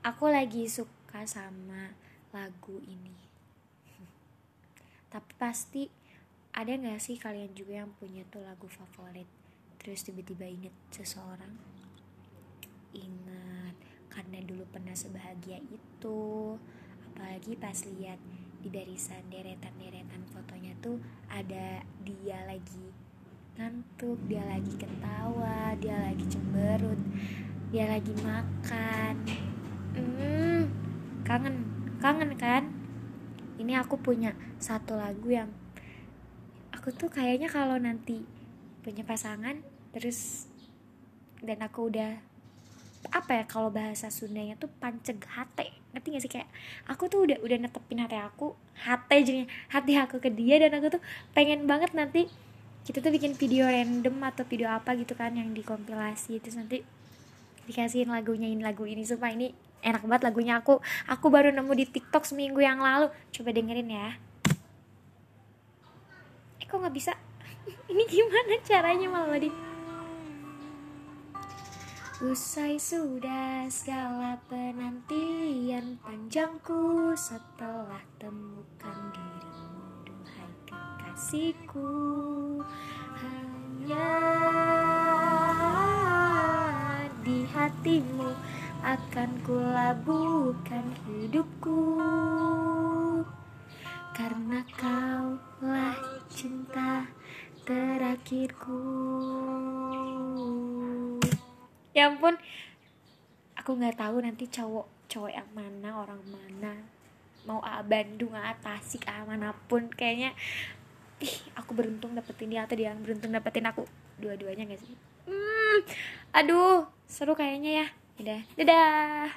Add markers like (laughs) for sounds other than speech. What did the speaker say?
aku lagi suka sama lagu ini. Tapi pasti ada nggak sih kalian juga yang punya tuh lagu favorit? Terus tiba-tiba inget seseorang? Ingat karena dulu pernah sebahagia itu. Apalagi pas lihat di barisan deretan-deretan fotonya tuh ada dia lagi ngantuk dia lagi ketawa dia lagi cemberut dia lagi makan hmm, kangen. Kangen kan? Ini aku punya satu lagu yang aku tuh kayaknya kalau nanti punya pasangan terus dan aku udah apa ya kalau bahasa Sundanya tuh panceg hati ngerti gak sih? Kayak aku tuh udah udah netepin hati aku hati jadi hati aku ke dia dan aku tuh pengen banget nanti kita tuh bikin video random atau video apa gitu kan yang dikompilasi terus nanti dikasihin lagunya ini lagu ini. Supaya ini enak banget lagunya. Aku aku baru nemu di TikTok seminggu yang lalu. Coba dengerin ya. Eh kok nggak bisa? (laughs) Ini gimana caranya malah di Usai sudah segala penantian panjangku setelah temukan dirimu Duhai kekasihku. Hanya akan kulabuhkan hidupku. Karena kaulah cinta terakhirku. Ya ampun aku nggak tahu nanti cowok cowok yang mana orang mana. Mau A Bandung A Tasik A mana pun kayaknya ih aku beruntung dapetin dia atau dia beruntung dapetin aku. Dua-duanya gak sih? Hmm, aduh seru kayaknya ya udah dadah